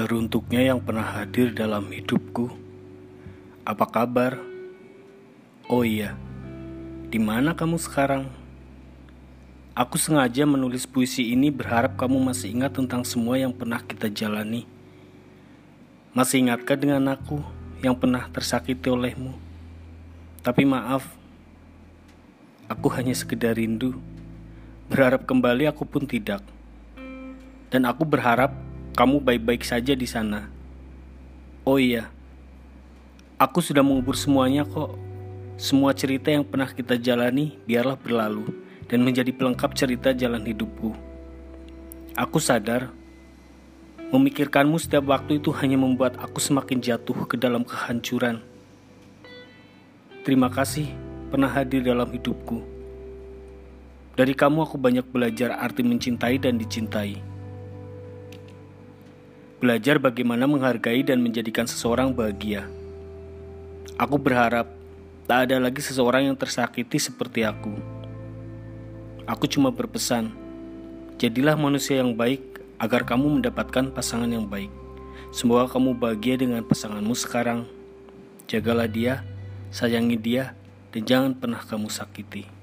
Teruntuknya yang pernah hadir dalam hidupku. Apa kabar? Oh iya, di mana kamu sekarang? Aku sengaja menulis puisi ini berharap kamu masih ingat tentang semua yang pernah kita jalani. Masih ingatkah dengan aku yang pernah tersakiti olehmu? Tapi maaf, aku hanya sekedar rindu. Berharap kembali aku pun tidak. Dan aku berharap kamu baik-baik saja di sana. Oh iya, aku sudah mengubur semuanya kok. Semua cerita yang pernah kita jalani biarlah berlalu dan menjadi pelengkap cerita jalan hidupku. Aku sadar, memikirkanmu setiap waktu itu hanya membuat aku semakin jatuh ke dalam kehancuran. Terima kasih pernah hadir dalam hidupku. Dari kamu aku banyak belajar arti mencintai dan dicintai. Belajar bagaimana menghargai dan menjadikan seseorang bahagia. Aku berharap tak ada lagi seseorang yang tersakiti seperti aku. Aku cuma berpesan, jadilah manusia yang baik agar kamu mendapatkan pasangan yang baik. Semoga kamu bahagia dengan pasanganmu sekarang. Jagalah dia, sayangi dia, dan jangan pernah kamu sakiti.